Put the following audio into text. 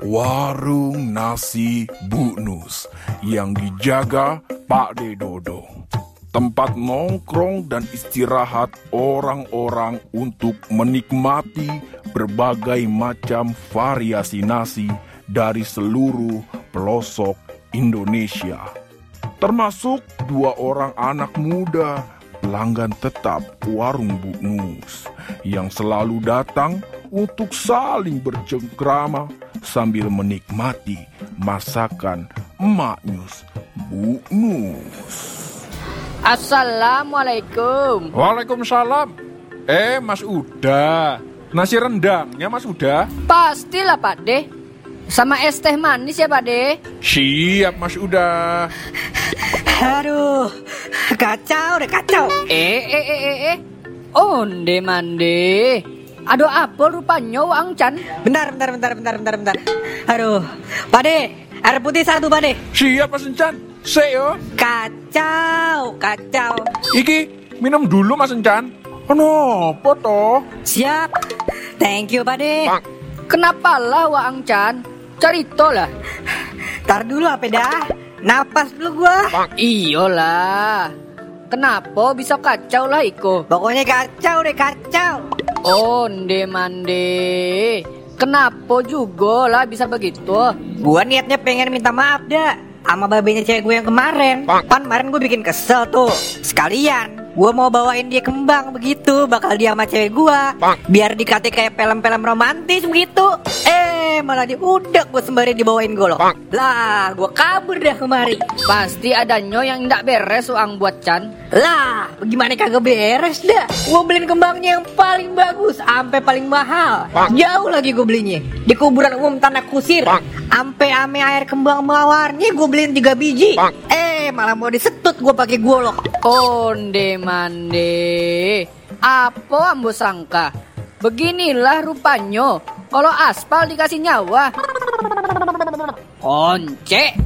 Warung nasi Bu Nus yang dijaga Pak Dedodo. Tempat nongkrong dan istirahat orang-orang untuk menikmati berbagai macam variasi nasi dari seluruh pelosok Indonesia. Termasuk dua orang anak muda pelanggan tetap warung Bu Nus yang selalu datang untuk saling bercengkrama sambil menikmati masakan emak Nus Bu Nus. Assalamualaikum. Waalaikumsalam. Eh, Mas Uda. Nasi rendangnya Mas Uda. Pastilah Pak De. Sama es teh manis ya Pak De. Siap Mas Uda. Aduh, kacau deh kacau. Eh eh eh eh eh. Onde mande. Aduh apa rupanya Wang Chan? Bentar, bentar, bentar, bentar, bentar, bentar. Aduh, Pade, air putih satu Pade. Siap Mas Encan. Seo. Kacau, kacau. Iki minum dulu Mas Encan. Ono apa toh? Siap. Thank you Pade. Kenapa lah Wang Chan? Cerita lah. Tar dulu apa dah? Napas dulu gua. Iyalah. Kenapa bisa kacau lah Iko? Pokoknya kacau deh kacau. Onde mande. Kenapa juga lah bisa begitu? Gua niatnya pengen minta maaf dah sama babenya cewek gue yang kemarin. Pan kemarin gue bikin kesel tuh. Sekalian gue mau bawain dia kembang begitu, bakal dia sama cewek gue. Biar dikate kayak film-film romantis begitu. Malah dia udah gue sembari dibawain golok. Lah gue kabur dah kemari. Pasti adanya yang tidak beres Wang buat Chan. Lah, bagaimana kagak beres dah? Gue beliin kembangnya yang paling bagus, sampai paling mahal. Jauh lagi gue belinya. Di kuburan umum Tanah Kusir. Ampe ame air kembang mawarnya gue beliin tiga biji. Eh, malah mau disetut gue pakai golok. Onde mande. Apa ambo sangka? Beginilah rupanya kalau aspal dikasih nyawa. Konce.